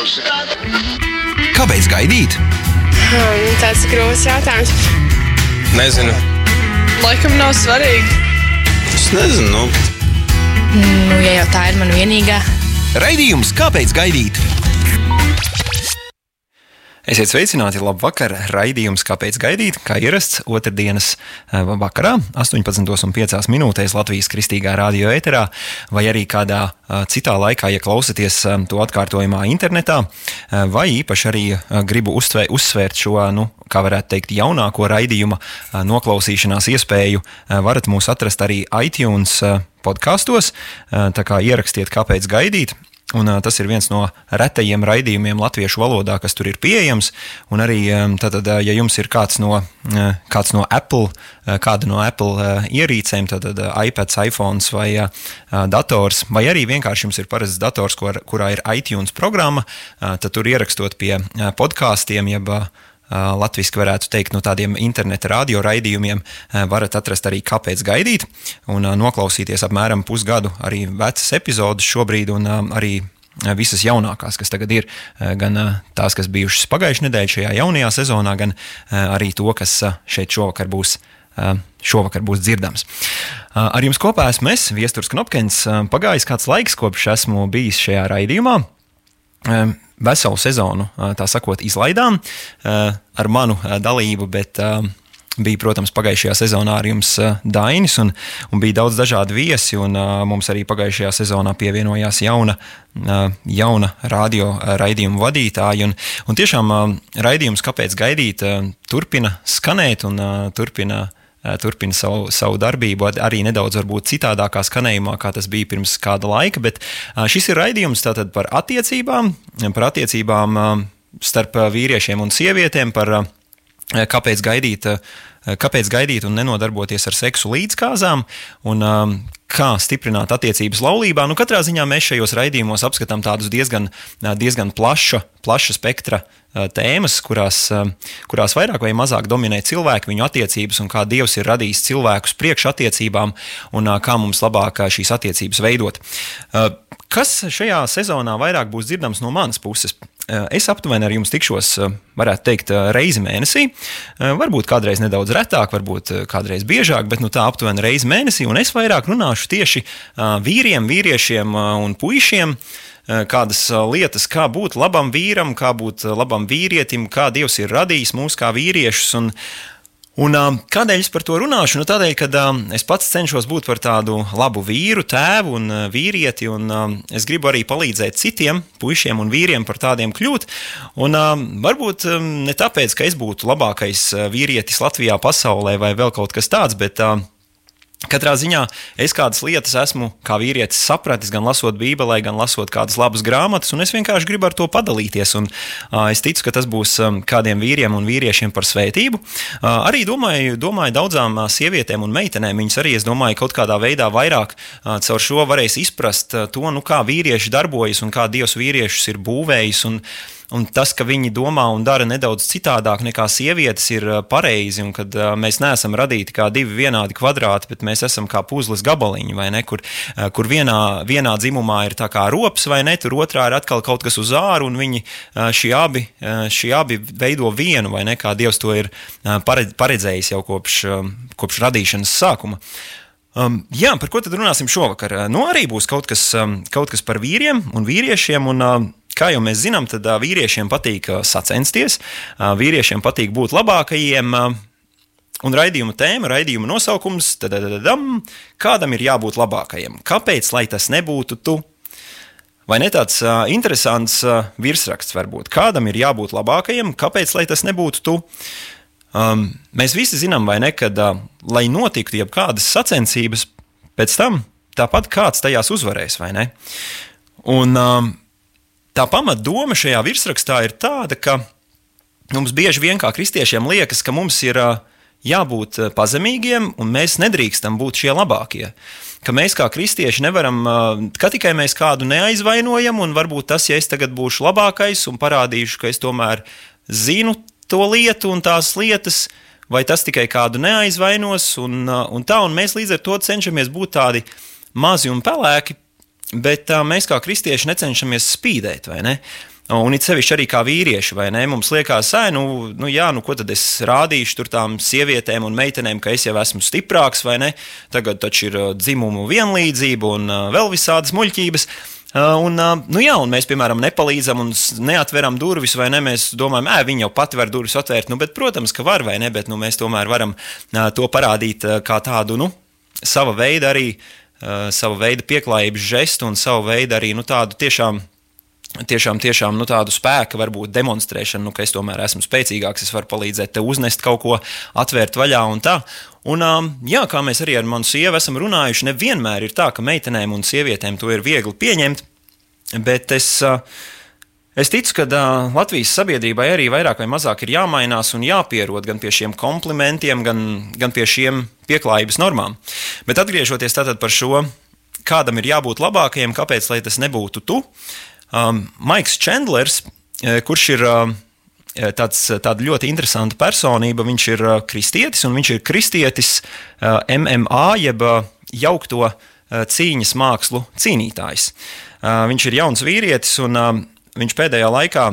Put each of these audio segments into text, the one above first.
Kāpēc gaidīt? Hmm, tas ir grūts jautājums. Nezinu. Laikam nav svarīgi. Es nezinu. Nu. Nu, ja jau tā ir mana vienīgā. Raidījums Kāpēc gaidīt? Esiet sveicināti, labi vakar. Raidījums, kāpēc gaidīt, kā ierasts otrdienas eh, vakarā, 18,5 minūtēs Latvijas kristīgā radio ēterā, vai arī kādā eh, citā laikā, ja klausāties eh, to atkārtojumā internetā, vai īpaši arī gribu uztvē, uzsvērt šo, nu, kā varētu teikt, jaunāko raidījuma noklausīšanās iespēju, varat mūs atrast arī iTunes podkastos, tā kā ierakstiet, kāpēc gaidīt. Un, uh, tas ir viens no retajiem raidījumiem latviešu valodā, kas tur ir pieejams. Un arī, um, tātad, uh, ja jums ir kāds no, uh, kāds no Apple, uh, kāda no Apple uh, ierīcēm, tad uh, iPad, iPhone vai uh, dators, vai arī vienkārši jums ir parasts dators, kur, kurā ir iTunes programma, uh, tad tur ierakstot pie uh, podkāstiem, jeb uh, Latvijas varētu teikt, no tādiem interneta radioraidījumiem varat atrast arī kāpēc gaidīt un noklausīties apmēram pusgadu arī vecas epizodes šobrīd un arī visas jaunākās, kas tagad ir, gan tās, kas bijušas pagājušajā nedēļā, šajā jaunajā sezonā, gan arī to, kas šeit šovakar būs. Šovakar būs dzirdams. Ar jums kopā esmu es, Viestures Knopkins. Pagājis kāds laiks, kopš esmu bijis šajā raidījumā veselu sezonu, tā sakot, izlaidām ar manu dalību, bet bija, protams, pagājušajā sezonā ar jums Dainis, un, un bija daudz dažādu viesi, un mums arī pagājušajā sezonā pievienojās jauna, jauna radio raidījuma vadītāja, un, un tiešām raidījums, kāpēc gaidīt, turpina skanēt un turpina turpina savu, savu darbību, arī nedaudz varbūt citādākā skanējumā, kā tas bija pirms kāda laika. Bet šis ir raidījums par attiecībām, par attiecībām starp vīriešiem un sievietēm, par kāpēc gaidīt, kāpēc gaidīt un nenodarboties ar seksu līdzkāzām, un kā stiprināt attiecības laulībā. Nu, katrā ziņā mēs šajos raidījumos apskatām tādus diezgan, diezgan plaša, plaša spektra tēmas, kurās, kurās vairāk vai mazāk dominē cilvēku, viņu attiecības un kā Dievs ir radījis cilvēkus priekšattiecībām un kā mums labāk šīs attiecības veidot. Kas šajā sezonā vairāk būs dzirdams no manas puses? Es aptuveni ar jums tikšos, varētu teikt, reizi mēnesī. Varbūt kādreiz nedaudz retāk, varbūt kādreiz biežāk, bet nu, tā aptuveni reizi mēnesī. Un es vairāk runāšu tieši vīriem, vīriešiem un puišiem kādas lietas, kā būt labam vīram, kā būt labam vīrietim, kā Dievs ir radījis mūs kā vīriešus. Un, Un, kādēļ es par to runāšu? Nu, tādēļ, ka es pats cenšos būt par tādu labu vīru, tēvu un vīrieti, un es gribu arī palīdzēt citiem puišiem un vīriem par tādiem kļūt. Un, varbūt ne tāpēc, ka es būtu labākais vīrietis Latvijā, pasaulē vai vēl kaut kas tāds, bet Katrā ziņā es kādas lietas esmu kā vīrietis sapratis, gan lasot Bībelē, gan lasot kādas labas grāmatas, un es vienkārši gribu ar to padalīties. Un, uh, es ticu, ka tas būs um, kādiem vīriem un vīriešiem par svētību. Uh, arī domāju, domāju daudzām uh, sievietēm un meitenēm, viņas arī, es domāju, kaut kādā veidā vairāk uh, caur šo varēs izprast uh, to, nu, kā vīrieši darbojas un kā Dievs vīriešus ir būvējis. Un, Un tas, ka viņi domā un dara nedaudz citādāk nekā sievietes, ir pareizi. Un kad mēs neesam radīti kā divi vienādi kvadrāti, bet mēs esam kā puzles gabaliņi, vai ne? Kur, kur vienā, vienā dzimumā ir tā kā rops, vai ne? Tur otrā ir atkal kaut kas uz āru, un viņi šie abi, šie abi veido vienu, vai ne? Kā Dievs to ir paredzējis jau kopš, kopš radīšanas sākuma. Um, jā, par ko tad runāsim šovakar? Nu, arī būs kaut kas, um, kaut kas par vīriem un vīriešiem. Un, uh, Kā jau mēs zinām, tad vīriešiem patīk sacensties, vīriešiem patīk būt labākajiem. Un raidījuma tēma, raidījuma nosaukums - kādam ir jābūt labākajam? Kāpēc, lai tas nebūtu tu? Vai ne tāds uh, interesants uh, virsraksts varbūt? Kādam ir jābūt labākajam? Kāpēc, lai tas nebūtu tu? Um, mēs visi zinām, vai ne, kad, uh, lai notiktu jebkādas sacensības, pēc tam tāpat kāds tajās uzvarēs, vai ne? Un um, tā pamatdoma šajā virsrakstā ir tāda, ka mums bieži vien kā kristiešiem liekas, ka mums ir jābūt pazemīgiem un mēs nedrīkstam būt šie labākie. Ka mēs kā kristieši nevaram, ka tikai mēs kādu neaizvainojam, un varbūt tas, ja es tagad būšu labākais un parādīšu, ka es tomēr zinu to lietu un tās lietas, vai tas tikai kādu neaizvainos, un, un tā, un mēs līdz ar to cenšamies būt tādi mazi un pelēki, Bet uh, mēs kā kristieši necenšamies spīdēt, vai ne? Un it sevišķi arī kā vīrieši, vai ne? Mums liekas, ē, nu, nu, jā, nu, ko tad es rādīšu tur tām sievietēm un meitenēm, ka es jau esmu stiprāks, vai ne? Tagad taču ir dzimumu vienlīdzība un vēl visādas muļķības. Un, nu jā, un mēs, piemēram, nepalīdzam un neatveram durvis, vai ne? Mēs domājam, ka viņi jau pati var durvis atvērt. Nu, bet, protams, ka var, vai ne? Bet nu, mēs tomēr varam to parādīt kā tādu nu, sava veida arī. Uh, sava veida pieklājības žestu un savu veidu arī nu, tādu tiešām tiešām, tiešām nu, tādu spēku, varbūt demonstrēšanu, nu, ka es tomēr esmu spēcīgāks, es varu palīdzēt tev uznest kaut ko, atvērt vaļā un tā. Un, jā, kā mēs arī ar manu sievu esam runājuši, nevienmēr ir tā, ka meitenēm un sievietēm to ir viegli pieņemt, bet es. Es ticu, ka uh, Latvijas sabiedrībai arī vairāk vai mazāk ir jāmainās un jāpierod gan pie šiem komplimentiem, gan, gan pie šiem pieklājības normām. Bet atgriežoties par šo, kādam ir jābūt labākajam, kāpēc tas nebūtu tu, Um, Maiks Čendlers, kurš ir uh, tāds, tāda ļoti interesanta personība, viņš ir uh, kristietis un viņš ir kristietis uh, MMA jeb uh, jaukto uh, cīņas mākslu cīnītājs. Uh, viņš ir jauns vīrietis un uh, viņš pēdējā laikā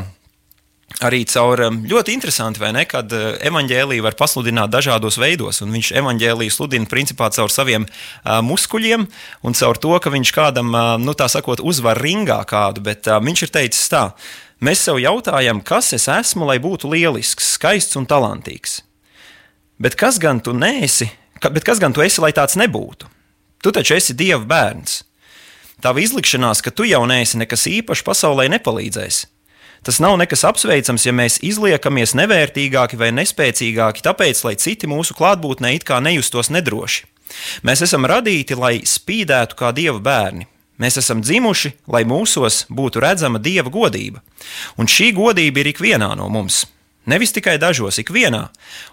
arī caur um, ļoti interesanti, vai ne, kad uh, evanģēlīju var pasludināt dažādos veidos, viņš evanģēlīju sludina principā caur saviem uh, muskuļiem un caur to, ka viņš kādam, uh, nu tā sakot, uzvar ringā kādu, bet uh, viņš ir teicis tā, mēs sev jautājam, kas es esmu, lai būtu lielisks, skaists un talantīgs. Bet kas gan tu neesi, ka, bet kas gan tu esi, lai tāds nebūtu? Tu taču esi Dieva bērns. Tava izlikšanās, ka tu jau neesi nekas īpašs pasaulē nepalīdzēs. Tas nav nekas apsveicams, ja mēs izliekamies nevērtīgāki vai nespēcīgāki, tāpēc, lai citi mūsu klātbūtnē it kā nejustos nedroši. Mēs esam radīti, lai spīdētu kā dieva bērni. Mēs esam dzimuši, lai mūsos būtu redzama dieva godība. Un šī godība ir ikvienā no mums. Nevis tikai dažos, ikvienā.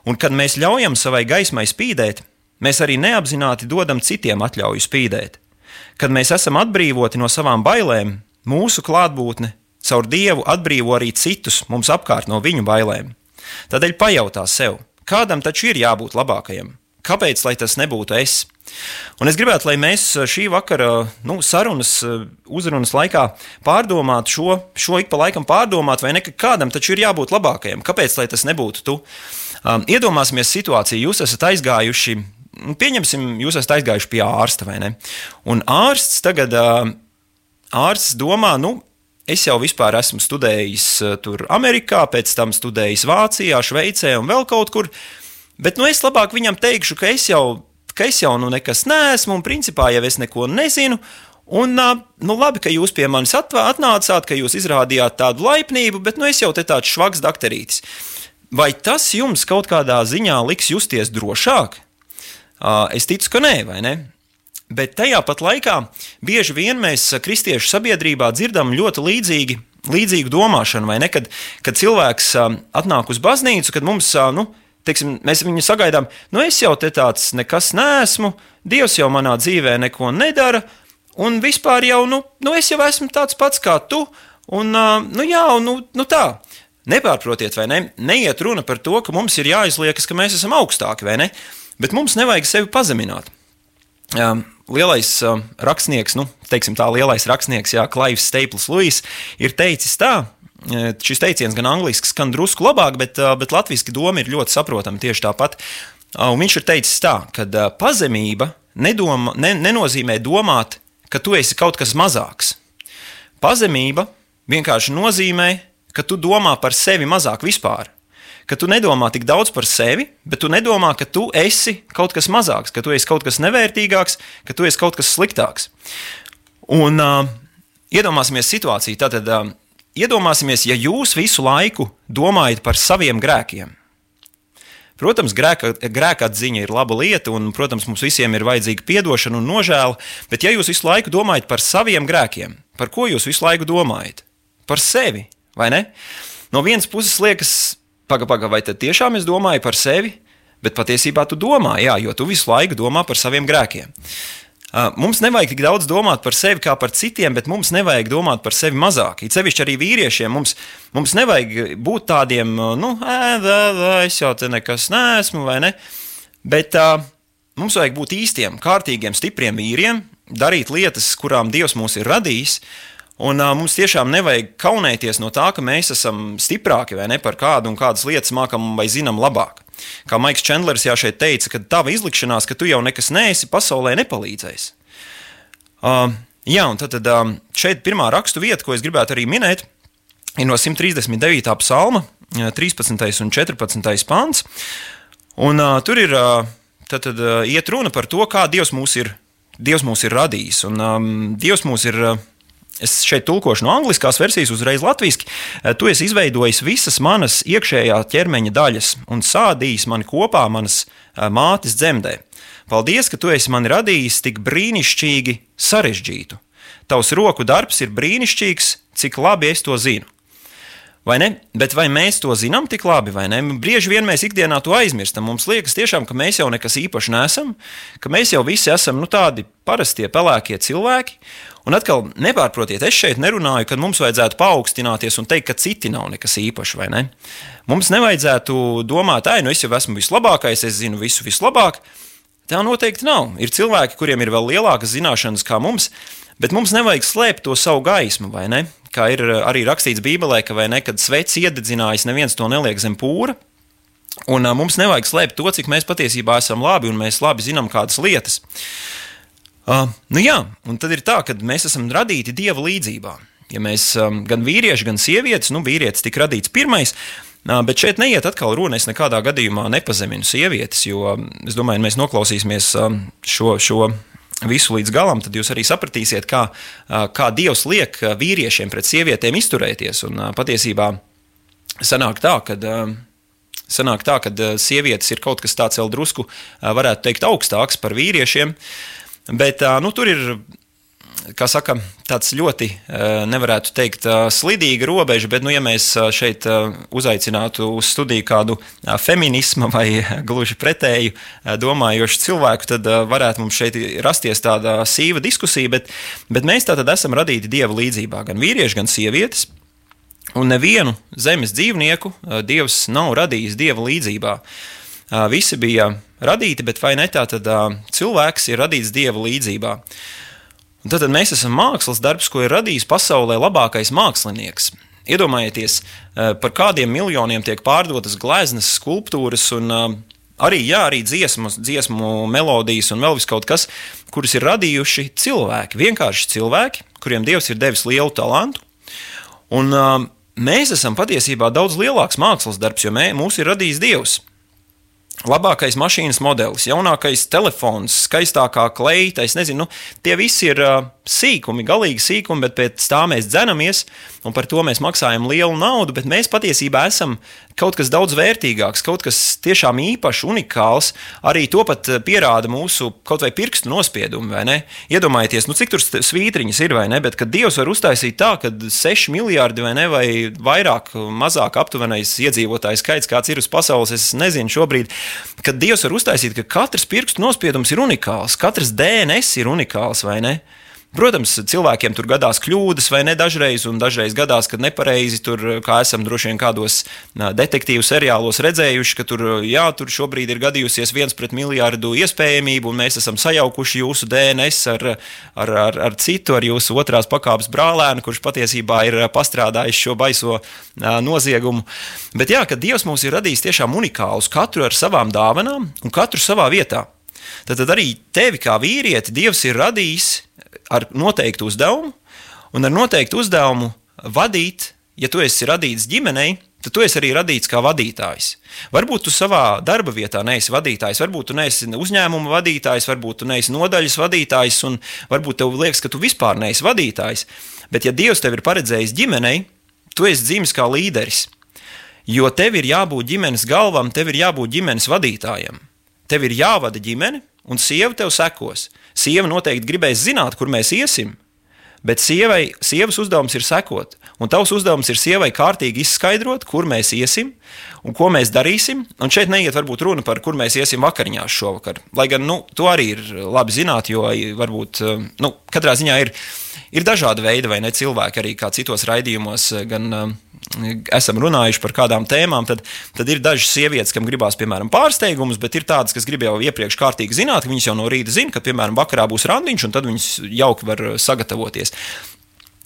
Un kad mēs ļaujam savai gaismai spīdēt, mēs arī neapzināti dodam citiem atļauju spīdēt. Kad mēs esam atbrīvoti no savām bailēm, mūsu klātbūtne caur Dievu atbrīvo arī citus mums apkārt no viņu bailēm. Tādēļ pajautā sev, kādam taču ir jābūt labākajam? Kāpēc lai tas nebūtu es? Un es gribētu, lai mēs šī vakara nu, sarunas, uzrunas laikā pārdomātu šo, šo ik pa laikam pārdomāt, vai ne, ka kādam taču ir jābūt labākajam. Kāpēc lai tas nebūtu tu? Um, iedomāsimies situāciju, jūs esat aizgājuši, pieņemsim, jūs esat aizgājuši pie ārsta, vai ne? Un ārsts tagad, ārsts domā, nu, Es jau vispār esmu studējis tur Amerikā, pēc tam studējis Vācijā, Šveicē un vēl kaut kur. Bet nu, es labāk viņam teikšu, ka es jau, ka es jau nu nekas neesmu un principā jau es neko nezinu. Un, nu, labi, ka jūs pie manis atnācāt, ka jūs izrādījāt tādu laipnību, bet nu, es jau te tāds švaks dakterītis. Vai tas jums kaut kādā ziņā liks justies drošāk? Es ticu, ka nē, vai ne? Bet tajā pat laikā bieži vien mēs kristiešu sabiedrībā dzirdam ļoti līdzīgi, līdzīgu domāšanu, vai ne? Kad, kad cilvēks atnāk uz baznīcu, kad mums, nu, teiksim, mēs viņu sagaidām, nu, es jau te tāds nekas neesmu, Dievs jau manā dzīvē neko nedara, un vispār jau, nu, nu es jau esmu tāds pats kā tu, un, nu, jā, nu, nu tā. Nepārprotiet, vai ne? Neiet runa par to, ka mums ir jāizliekas, ka mēs esam augstāki, vai ne? Bet mums nevajag sevi pazemināt. Lielais rakstnieks, nu, teiksim tā, lielais rakstnieks, Jā, Klaivs Staples Lewis, ir teicis tā. Šis teiciens gan angliski skan drusku labāk, bet, bet latviešu doma ir ļoti saprotama tieši tāpat. Un viņš ir teicis tā, ka pazemība nedoma, ne, nenozīmē domāt, ka tu esi kaut kas mazāks. Pazemība vienkārši nozīmē, ka tu domā par sevi mazāk vispār ka tu nedomā tik daudz par sevi, bet tu nedomā, ka tu esi kaut kas mazāks, ka tu esi kaut kas nevērtīgāks, ka tu esi kaut kas sliktāks. Un uh, iedomāsimies situāciju, tātad uh, iedomāsimies, ja jūs visu laiku domājat par saviem grēkiem. Protams, grēka, grēka atziņa ir laba lieta, un, protams, mums visiem ir vajadzīga atdošana un nožēla, bet ja jūs visu laiku domājat par saviem grēkiem, par ko jūs visu laiku domājat? Par sevi, vai ne? No vienas puses liekas, Pagaid, pagaid, vai tad tiešām es domāju par sevi? Bet patiesībā tu domā, jā, jo tu visu laiku domā par saviem grēkiem. Mums nevajag tik daudz domāt par sevi kā par citiem, bet mums nevajag domāt par sevi mazāk. It sevišķi arī vīriešiem mums, mums nevajag būt tādiem, nu, ē, ē, ē, es jau te nekas neesmu, vai ne? Bet uh, mums vajag būt īstiem, kārtīgiem, stipriem vīriem, darīt lietas, kurām Dievs mūs ir radījis, Un uh, mums tiešām nevajag kaunēties no tā, ka mēs esam stiprāki vai ne par kādu un kādas lietas mākam vai zinām labāk. Kā Maiks Čendlers jau šeit teica, ka tava izlikšanās, ka tu jau nekas neesi, pasaulē nepalīdzēs. Uh, jā, un tad, tad um, šeit pirmā rakstu vieta, ko es gribētu arī minēt, ir no 139. psalma, 13. un 14. pāns. Un, uh, tur ir uh, tad, uh, iet runa par to, kā Dievs mūs ir, Dievs mūs ir radījis. Un, um, Dievs mūs ir uh, Es šeit tulkošu no angliskās versijas, uzreiz latviešu. Eh, tu esi izveidojis visas manas iekšējā ķermeņa daļas un sādījis mani kopā manas eh, mātes dzemdē. Paldies, ka tu esi mani radījis tik brīnišķīgi sarežģītu. Tavs roku darbs ir brīnišķīgs, cik labi es to zinu. Vai ne? Bet vai mēs to zinām tik labi, vai ne? Bieži vien mēs ikdienā to aizmirstam. Mums liekas, tiešām, ka mēs jau nekas īpaši nesam, ka mēs jau visi esam nu, tādi parastie pelēkie cilvēki. Un atkal, nepārprotiet, es šeit nerunāju, ka mums vajadzētu paaugstināties un teikt, ka citi nav nekas īpašs, vai ne? Mums nevajadzētu domāt, ah, nu es jau esmu vislabākais, es zinu visu vislabāk. Tā noteikti nav. Ir cilvēki, kuriem ir vēl lielākas zināšanas kā mums, bet mums nevajag slēpt to savu gaismu, vai ne? Kā ir arī rakstīts Bībelē, ka vai ne, kad sveiks iededzinājis, neviens to neliek zem pūra. Un uh, mums nevajag slēpt to, cik mēs patiesībā esam labi un mēs labi zinām kādas lietas. Uh, nu jā, un tad ir tā, ka mēs esam radīti dieva līdzjūtībā. Ja mēs um, gan vīrieši, gan sievietes, nu, vīrietis tika radīts pirmais, uh, bet šeit neiet atkal runa. Es nekādā gadījumā nepazeminu sievietes, jo es domāju, ja mēs noklausīsimies um, šo, šo visu līdz galam, tad jūs arī sapratīsiet, kā, uh, kā Dievs liek vīriešiem pret sievietēm izturēties. Un uh, patiesībā sanāk tā, ka. Uh, Sanāk tā, ka sievietes ir kaut kas tāds vēl drusku, varētu teikt, augstāks par vīriešiem. Uh, Bet nu, tur ir kā saka, tāds ļoti, nevarētu teikt, slidīga robeža, bet, nu, ja mēs šeit uzaicinātu uz studiju kādu feminismu vai gluži pretēju domājošu cilvēku, tad varētu mums šeit rasties tāda sīva diskusija, bet, bet mēs tātad esam radīti dieva līdzjūtībā, gan vīrieši, gan sievietes. Un nevienu zemes dzīvnieku Dievs nav radījis dieva līdzjūtībā. Visi bija radīti, bet vai ne tā, tad cilvēks ir radīts dieva līdzjūtībā. Tad, tad mēs esam mākslas darbs, ko ir radījis pasaulē labākais mākslinieks. Iedomājieties, par kādiem miljoniem tiek pārdotas gleznas, skulptūras un arī, jā, arī dziesmas, dziesmu melodijas un vēl kaut kas, kurus ir radījuši cilvēki. Vienkārši cilvēki, kuriem Dievs ir devis lielu talantu. Un, mēs esam patiesībā daudz lielāks mākslas darbs, jo mē, mūs ir radījis Dievs. Labākais mašīnas modelis, jaunākais telefons, skaistākā kleita, es nezinu, nu, tie visi ir uh, sīkumi, galīgi sīkumi, bet pēc tā mēs dzenamies, un par to mēs maksājam lielu naudu, bet mēs patiesībā esam kaut kas daudz vērtīgāks, kaut kas tiešām īpašs, unikāls. Arī to pat pierāda mūsu kaut vai pirkstu nospiedumi, vai ne? Iedomājieties, nu, cik tur svītriņas ir, vai ne? Bet kad Dievs var uztaisīt tā, ka 6 miljardi vai ne, vai vairāk, mazāk aptuvenais iedzīvotāju skaits, kāds ir uz pasaules, es nezinu šobrīd, kad Dievs var uztaisīt, ka katrs pirkstu nospiedums ir unikāls, katrs DNS ir unikāls, vai ne? Protams, cilvēkiem tur gadās kļūdas, vai ne dažreiz, un dažreiz gadās, kad nepareizi tur, kā esam droši vien kādos detektīvu seriālos redzējuši, ka tur, jā, tur šobrīd ir gadījusies viens pret miljardu iespējamību, un mēs esam sajaukuši jūsu DNS ar, ar, ar, ar citu, ar jūsu otrās pakāpes brālēnu, kurš patiesībā ir pastrādājis šo baiso noziegumu. Bet jā, ka Dievs mūs ir radījis tiešām unikālus, katru ar savām dāvanām un katru savā vietā. Tad, tad arī tevi kā vīrieti Dievs ir radījis ar noteiktu uzdevumu, un ar noteiktu uzdevumu vadīt, ja tu esi radīts ģimenei, tad tu esi arī radīts kā vadītājs. Varbūt tu savā darba vietā neesi vadītājs, varbūt tu neesi uzņēmuma vadītājs, varbūt tu neesi nodaļas vadītājs, un varbūt tev liekas, ka tu vispār neesi vadītājs. Bet, ja Dievs tev ir paredzējis ģimenei, tu esi dzimis kā līderis. Jo tev ir jābūt ģimenes galvam, tev ir jābūt ģimenes vadītājam. Tev ir jāvada ģimene, un sieva tev sekos. Sieva noteikti gribēs zināt, kur mēs iesim, bet sievai, sievas uzdevums ir sekot. Un tavs uzdevums ir sievai kārtīgi izskaidrot, kur mēs iesim un ko mēs darīsim. Un šeit neiet varbūt runa par, kur mēs iesim vakariņās šovakar. Lai gan nu, to arī ir labi zināt, jo varbūt nu, katrā ziņā ir, ir dažādi veidi vai ne cilvēki arī kā citos raidījumos. Gan, esam runājuši par kādām tēmām, tad, tad ir dažas sievietes, kam gribās, piemēram, pārsteigumus, bet ir tādas, kas grib jau iepriekš kārtīgi zināt, ka viņas jau no rīta zina, ka, piemēram, vakarā būs randiņš, un tad viņas jauki var sagatavoties.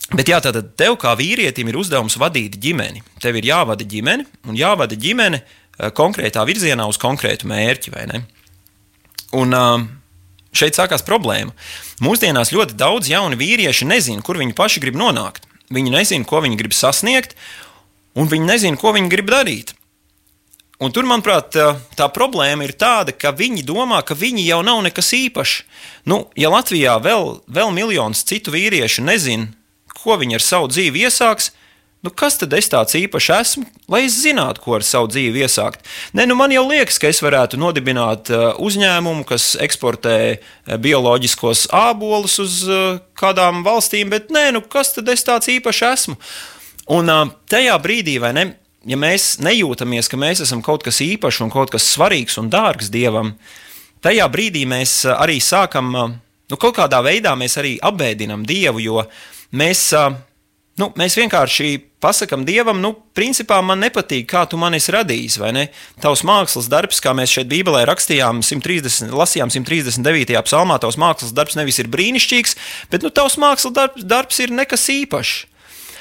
Bet jā, tātad tev kā vīrietim ir uzdevums vadīt ģimeni. Tev ir jāvada ģimene un jāvada ģimene eh, konkrētā virzienā uz konkrētu mērķi, vai ne? Un uh, šeit sākās problēma. Mūsdienās ļoti daudz jaunu vīriešu nezina, kur viņi paši grib nonākt. Viņi nezina, ko viņi grib sasniegt, un viņi nezina, ko viņi grib darīt. Un tur, manuprāt, tā, tā problēma ir tāda, ka viņi domā, ka viņi jau nav nekas īpašs. Nu, ja Latvijā vēl, vēl miljonus citu vīriešu nezina, ko viņi ar savu dzīvi iesāks, nu kas tad es tāds īpašs esmu, lai es zinātu, ko ar savu dzīvi iesākt? Nē, nu man jau liekas, ka es varētu nodibināt uzņēmumu, kas eksportē bioloģiskos ābolus uz kādām valstīm, bet nē, nu kas tad es tāds īpašs esmu? Un tajā brīdī, vai ne? ja mēs nejūtamies, ka mēs esam kaut kas īpašs un kaut kas svarīgs un dārgs Dievam, tajā brīdī mēs arī sākam, nu, kaut kādā veidā mēs arī apbēdinam Dievu, jo mēs, nu, mēs vienkārši pasakam Dievam, nu, principā man nepatīk, kā tu man esi radījis, vai ne? Tavs mākslas darbs, kā mēs šeit Bībelē rakstījām, 130, lasījām 139. psalmā, tavs mākslas darbs nevis ir brīnišķīgs, bet, nu, tavs mākslas darbs, ir nekas īpašs.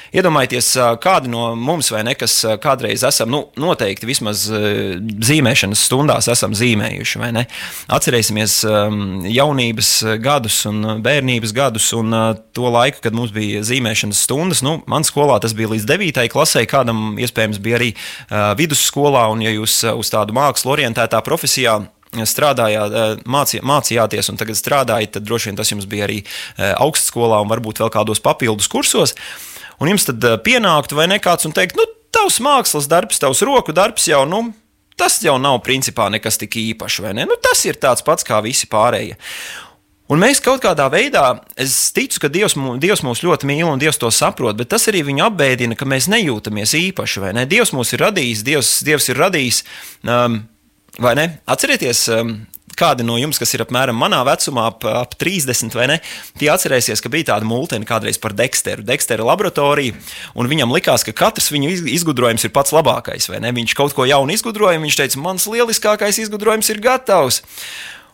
Iedomājieties, kādi no mums, vai ne, kas kādreiz esam, nu, noteikti vismaz zīmēšanas stundās esam zīmējuši, vai ne? Atcerēsimies jaunības gadus un bērnības gadus un to laiku, kad mums bija zīmēšanas stundas. Nu, man skolā tas bija līdz 9. klasē, kādam iespējams bija arī vidusskolā, un ja jūs uz tādu mākslu orientētā profesijā strādājāt, mācī, mācījāties un tagad strādājat, tad droši vien tas jums bija arī augstskolā un varbūt vēl kādos papildus kursos un jums tad eh, pienāktu vai nekāds un teikt, nu, tavs mākslas darbs, tavs roku darbs jau, nu, tas jau nav principā nekas tik īpašs, vai ne? Nu, tas ir tāds pats kā visi pārējie. Un mēs kaut kādā veidā, es ticu, ka Dievs, Dievs mūs ļoti mīl un Dievs to saprot, bet tas arī viņu apbēdina, ka mēs nejūtamies īpaši, vai ne? Dievs mūs ir radījis, Dievs, Dievs ir radījis, um, vai ne? Atcerieties, um, kādi no jums, kas ir apmēram manā vecumā, ap, ap 30 vai ne, tie atcerēsies, ka bija tāda multene kādreiz par Dexteru, Dexteru laboratoriju, un viņam likās, ka katrs viņa izgudrojums ir pats labākais, vai ne? Viņš kaut ko jaunu izgudroja, viņš teica, mans lieliskākais izgudrojums ir gatavs.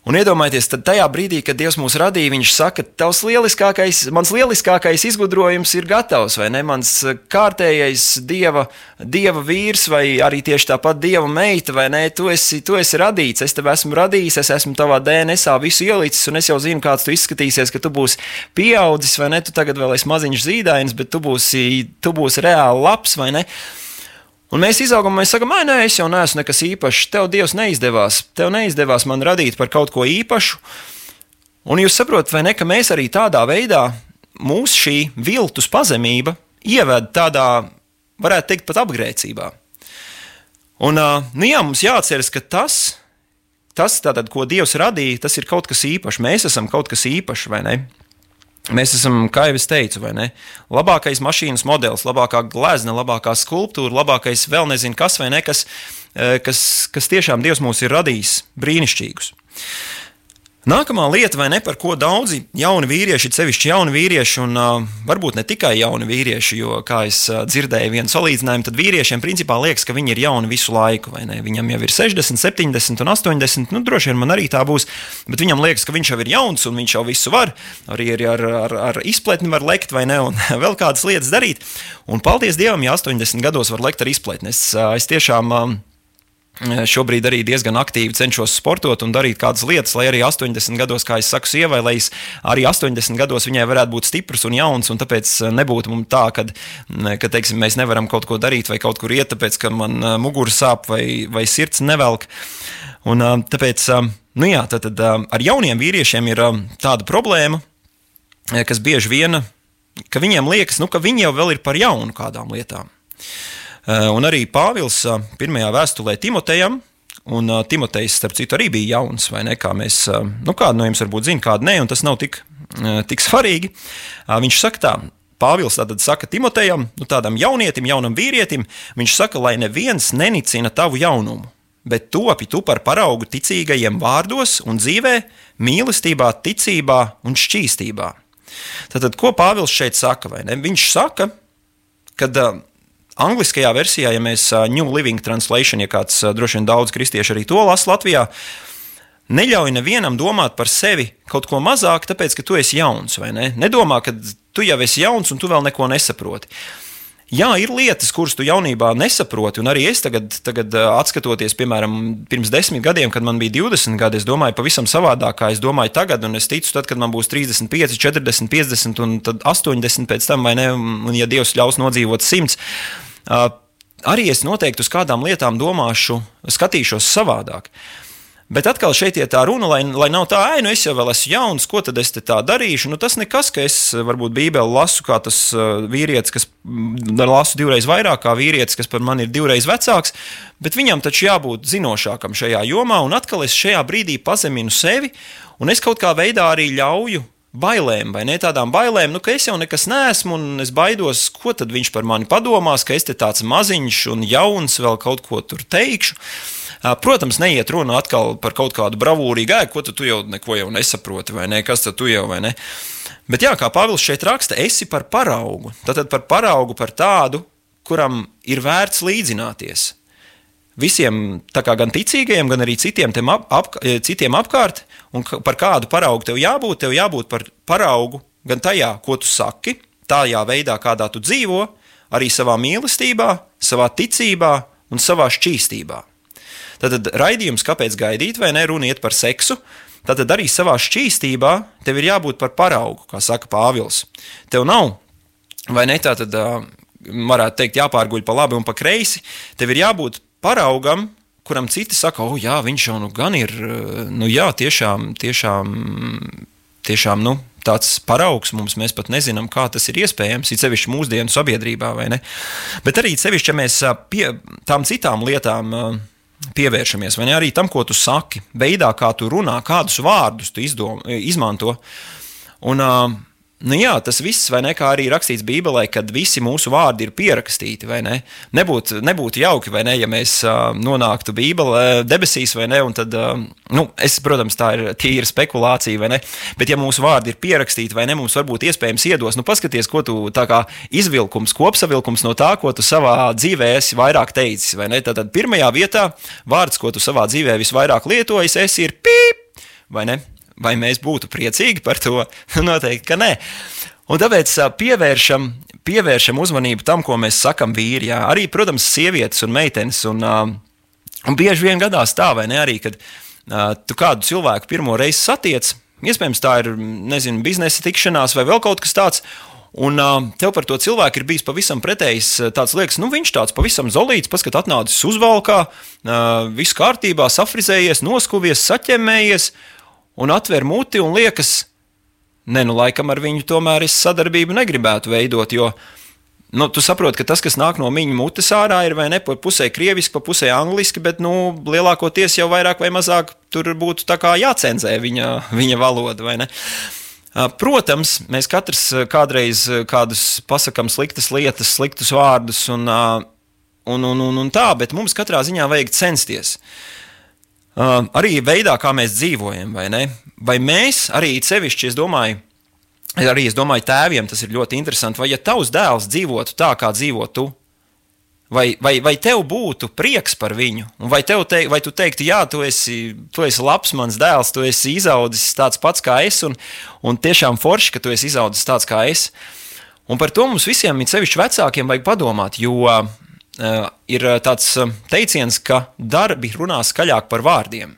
Un iedomājieties, tad tajā brīdī, kad Dievs mūs radīja, Viņš saka, tavs lieliskākais, mans lieliskākais izgudrojums ir gatavs, vai ne? Mans kārtējais dieva, dieva vīrs, vai arī tieši tāpat dieva meita, vai ne? Tu esi, tu esi radīts, es tevi esmu radījis, es esmu tavā DNS visu ielicis, un es jau zinu, kāds tu izskatīsies, ka tu būsi pieaudzis, vai ne? Tu tagad vēl esi maziņš zīdainis, bet tu būsi, tu būsi reāli labs, vai ne? Un mēs izaugam, mēs sakām, nē, es jau neesmu nekas īpašs. Tev Dievs neizdevās, tev neizdevās man radīt par kaut ko īpašu. Un jūs saprotat, vai ne, ka mēs arī tādā veidā mūsu šī viltus pazemība ieved tādā, varētu teikt, pat apgrēcībā. Un, nu jā, mums jāatceras, ka tas, tas tātad, ko Dievs radīja, tas ir kaut kas īpašs. Mēs esam kaut kas īpašs, vai ne? Mēs esam, kā jau es teicu, labākais mašīnas modelis, labākā glezna, labākā skulptūra, labākais vēl nezinu kas vai ne, kas, eh, kas, kas tiešām Dievs mūs ir radījis brīnišķīgus. Nākamā lieta, vai ne, par ko daudzi jauni vīrieši, sevišķi jauni vīrieši, un uh, varbūt ne tikai jauni vīrieši, jo, kā es uh, dzirdēju vienu salīdzinājumu, tad vīriešiem principā liekas, ka viņi ir jauni visu laiku? Viņam jau ir 60, 70 un 80, nu, droši vien man arī tā būs, bet viņam liekas, ka viņš jau ir jauns un viņš jau visu var, arī ar, ar, ar izpletni var lekt, vai ne, un vēl kādas lietas darīt. Un paldies Dievam, ja 80 gados var lekt ar izpletni. Es, uh, es tiešām. Uh, Šobrīd arī diezgan aktīvi cenšos sportot un darīt kādas lietas, lai arī 80 gados, kā es saku, sievai, lai arī 80 gados viņai varētu būt stiprs un jauns, un tāpēc nebūtu mums tā, ka, ka teiksim, mēs nevaram kaut ko darīt vai kaut kur iet, tāpēc ka man mugura sāp vai, vai sirds nevelk. Un, tāpēc, nu jā, tad, tad ar jauniem vīriešiem ir tāda problēma, kas bieži vien, ka viņiem liekas, nu, ka viņi jau ir par jaunu kādām lietām. Eh, un arī Pāvils eh, pirmajā vēstulē Timotejam. Un uh, Timotejs, starp citu, arī bija jauns, vai ne? Kā mēs, uh, nu, kāda no jums varbūt zina, kāda nē, un tas nav tik, uh, tik svarīgi. Uh, viņš saka tā, Pāvils tad saka Timotejam, nu, tādam jaunietim, jaunam vīrietim, viņš saka, lai neviens nenicina tavu jaunumu, bet topi tu par paraugu ticīgajiem vārdos un dzīvē, mīlestībā, ticībā un šķīstībā. Tātad, ko Pāvils šeit saka? Viņš saka, ka uh, Angliskajā versijā, ja mēs New Living Translation, ja kāds droši vien daudz kristiešu arī to lasa Latvijā, Neļauj nevienam domāt par sevi kaut ko mazāk, tāpēc, ka tu esi jauns, vai ne? Nedomā, ka tu jau esi jauns un tu vēl neko nesaproti. Jā, ir lietas, kuras tu jaunībā nesaproti, un arī es tagad, tagad atskatoties, piemēram, pirms desmit gadiem, kad man bija 20 gadi, es domāju pavisam savādāk, kā es domāju tagad, un es ticu, tad, kad man būs 35, 40, 50 un 80 pēc tam, vai ne, un ja Dievs ļaus nodzīvot 100, arī es noteikti uz kādām lietām domāšu, skatīšos savādāk. Bet atkal šeit ir tā runa, lai, lai nav tā, ah, nu es jau esmu jauns, ko tad es tā darīšu. Nu, tas nekas, ka es varbūt Bībeli lasu kā tas uh, vīrietis, kas mm, lasu divreiz vairāk kā vīrietis, kas par mani ir divreiz vecāks, bet viņam taču jābūt zinošākam šajā jomā, un atkal es šajā brīdī pazeminu sevi, un es kaut kā veidā arī ļauju bailēm, vai ne tādām bailēm, nu, ka es jau nekas neesmu, un es baidos, ko tad viņš par mani padomās, ka es te tāds maziņš un jauns vēl kaut ko tur teikšu. Protams, neiet runa atkal par kaut kādu bravūrīgu ēku, ko tu, tu jau neko jau nesaproti, vai ne? Kas tad tu jau vai ne? Bet jā, kā Pāvils šeit raksta, esi par paraugu. Tātad par paraugu par tādu, kuram ir vērts līdzināties. Visiem, gan ticīgajiem, gan arī citiem, ap, ap, citiem apkārt, un par kādu paraugu tev jābūt, tev jābūt par paraugu gan tajā, ko tu saki, tādā veidā, kādā tu dzīvo, arī savā mīlestībā, savā ticībā un savā šķīstībā. Tad raidījums, kāpēc gaidīt, vai ne, runa iet par seksu. Tad arī savā šķīstībā tev ir jābūt par paraugu, kā saka Pāvils. Tev nav, vai ne, tā tad varētu teikt, jāpārguļ pa labi un pa kreisi. Tev ir jābūt paraugam, kuram citi saka, o, jā, viņš jau nu gan ir, nu jā, tiešām, tiešām, tiešām, nu, tāds paraugs mums, mēs pat nezinām, kā tas ir iespējams, it sevišķi mūsdienu sabiedrībā, vai ne? Bet arī sevišķi, ja mēs pie tām citām lietām pievēršamies, vai ne arī tam, ko tu saki, veidā, kā tu runā, kādus vārdus tu izdom, izmanto. Un, uh, Nu jā, tas viss, vai ne, kā arī rakstīts Bībelē, kad visi mūsu vārdi ir pierakstīti, vai ne? Nebūtu, nebūtu jauki, vai ne, ja mēs uh, nonāktu Bībelē debesīs, vai ne, tad, uh, nu, es, protams, tā ir tīra spekulācija, vai ne, bet ja mūsu vārdi ir pierakstīti, vai ne, mums varbūt iespējams iedos, nu, paskaties, ko tu tā kā izvilkums, kopsavilkums no tā, ko tu savā dzīvē esi vairāk teicis, vai ne, tad, tad pirmajā vietā vārds, ko tu savā dzīvē visvairāk lietojas, esi ir pīp, vai ne? Vai mēs būtu priecīgi par to? Noteikti, ka nē. Un tāpēc pievēršam, pievēršam uzmanību tam, ko mēs sakam vīri. Jā. Arī, protams, sievietes un meitenes. Un, un bieži vien gadās tā, vai ne? Arī, kad tu kādu cilvēku pirmo reizi satiec, iespējams, tā ir nezinu, biznesa tikšanās vai vēl kaut kas tāds. Un tev par to cilvēku ir bijis pavisam pretējs. Tāds liekas, nu viņš tāds pavisam zolīts, paskat, atnācis uzvalkā, viss kārtībā, safrizējies, noskuvies, saķemmējies. Un atver muti un liekas, ne, nu, laikam ar viņu tomēr es sadarbību negribētu veidot, jo nu, tu saproti, ka tas, kas nāk no viņa mutes ārā, ir vai ne pa pusē krieviski, pa pusē angliski, bet nu, lielākoties jau vairāk vai mazāk tur būtu jācenzē viņa, viņa valoda, vai ne? Protams, mēs katrs kādreiz kādus pasakām sliktas lietas, sliktus vārdus un, un, un, un, un tā, bet mums katrā ziņā vajag censties. Uh, Uh, arī veidā, kā mēs dzīvojam, vai ne? Vai mēs arī sevišķi, es domāju, arī es domāju, tēviem tas ir ļoti interesanti, vai ja tavs dēls dzīvotu tā, kā dzīvo tu, vai, vai, vai tev būtu prieks par viņu, vai, te, vai tu teiktu, jā, tu esi, tu esi labs mans dēls, tu esi izaudzis tāds pats kā es, un, un tiešām forši, ka tu esi izaudzis tāds kā es. Un par to mums visiem, it sevišķi vecākiem, vajag padomāt, jo Eh, ir eh, tāds eh, teiciens, ka darbi runā skaļāk par vārdiem.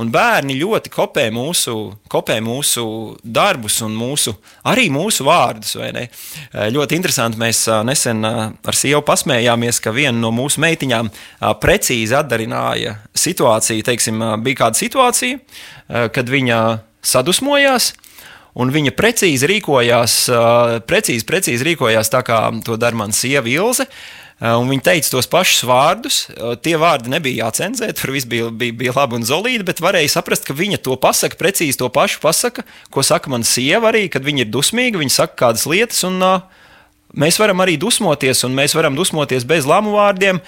Un bērni ļoti kopē mūsu, kopē mūsu darbus un mūsu, arī mūsu vārdus. Ļoti interesanti. Mēs nesen ar sievu pasmējāmies, ka viena no mūsu meitiņām precīzi atdarināja situāciju. Teiksim, bija kāda situācija, kad viņa sadusmojās. Un viņa precīzi rīkojās, precīzi, precīzi rīkojās tā, kā to dara mana sieva Ilze. Uh, Eh, un viņi teica tos pašus vārdus. Eh, tie vārdi nebija jācenzē, tur viss bija, bija, bija labi un zelīti, bet varēja saprast, ka viņa to pasaka, precīzi to pašu pasaka, ko saka mana sieva arī, kad viņa ir dusmīga, viņa saka kādas lietas. Un, uh, Mēs varam arī dusmoties, un mēs varam dusmoties bez lamu vārdiem.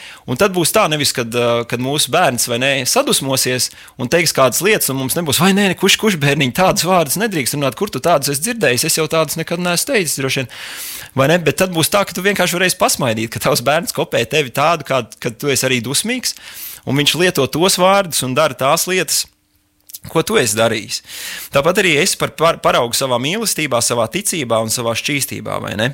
Tad būs tā, nevis kad, kad mūsu bērns vai nē, sadusmosies un teiks kādas lietas, un mums nebūs, vai nē, kurš, kurš bērniņš tādus vārdus nedrīkst runāt, kur tu tādus esi dzirdējis. Es jau tādus nekad neesmu teicis, droši vien. Vai ne? Bet tad būs tā, ka tu vienkārši varēsi pasmaidīt, ka tavs bērns kopē tevi tādu, kādu, kad tu esi arī dusmīgs, un viņš lieto tos vārdus un dara tās lietas, Ko tu esi darījis? Tāpat arī es par par, paraugu savā mīlestībā, savā ticībā un savā šķīstībā, vai ne?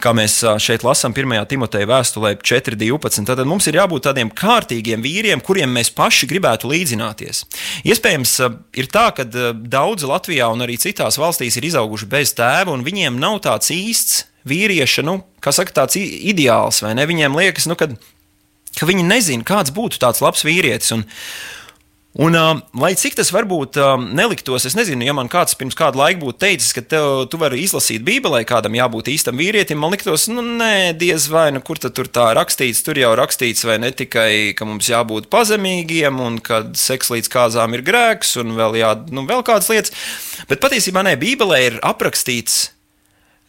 Kā mēs šeit lasām 1. Timoteja vēstulē 4.12. Tad mums ir jābūt tādiem kārtīgiem vīriem, kuriem mēs paši gribētu līdzināties. Iespējams, ir tā, ka daudzi Latvijā un arī citās valstīs ir izauguši bez tēva, un viņiem nav tāds īsts vīrieša, nu, kā saka, tāds ideāls, vai ne? Viņiem liekas, nu, kad, ka viņi nezina, kāds būtu tāds labs vīrietis. Un, Un, uh, lai cik tas varbūt uh, neliktos, es nezinu, ja man kāds pirms kāda laika būtu teicis, ka tev, tu vari izlasīt Bībelē, kādam jābūt īstam vīrietim, man liktos, nu, nē, diez vai, nu, kur tur tā rakstīts, tur jau rakstīts, vai ne tikai, ka mums jābūt pazemīgiem, un ka seks līdz kāzām ir grēks, un vēl, jā, nu, vēl kādas lietas. Bet patiesībā nē, Bībelē ir aprakstīts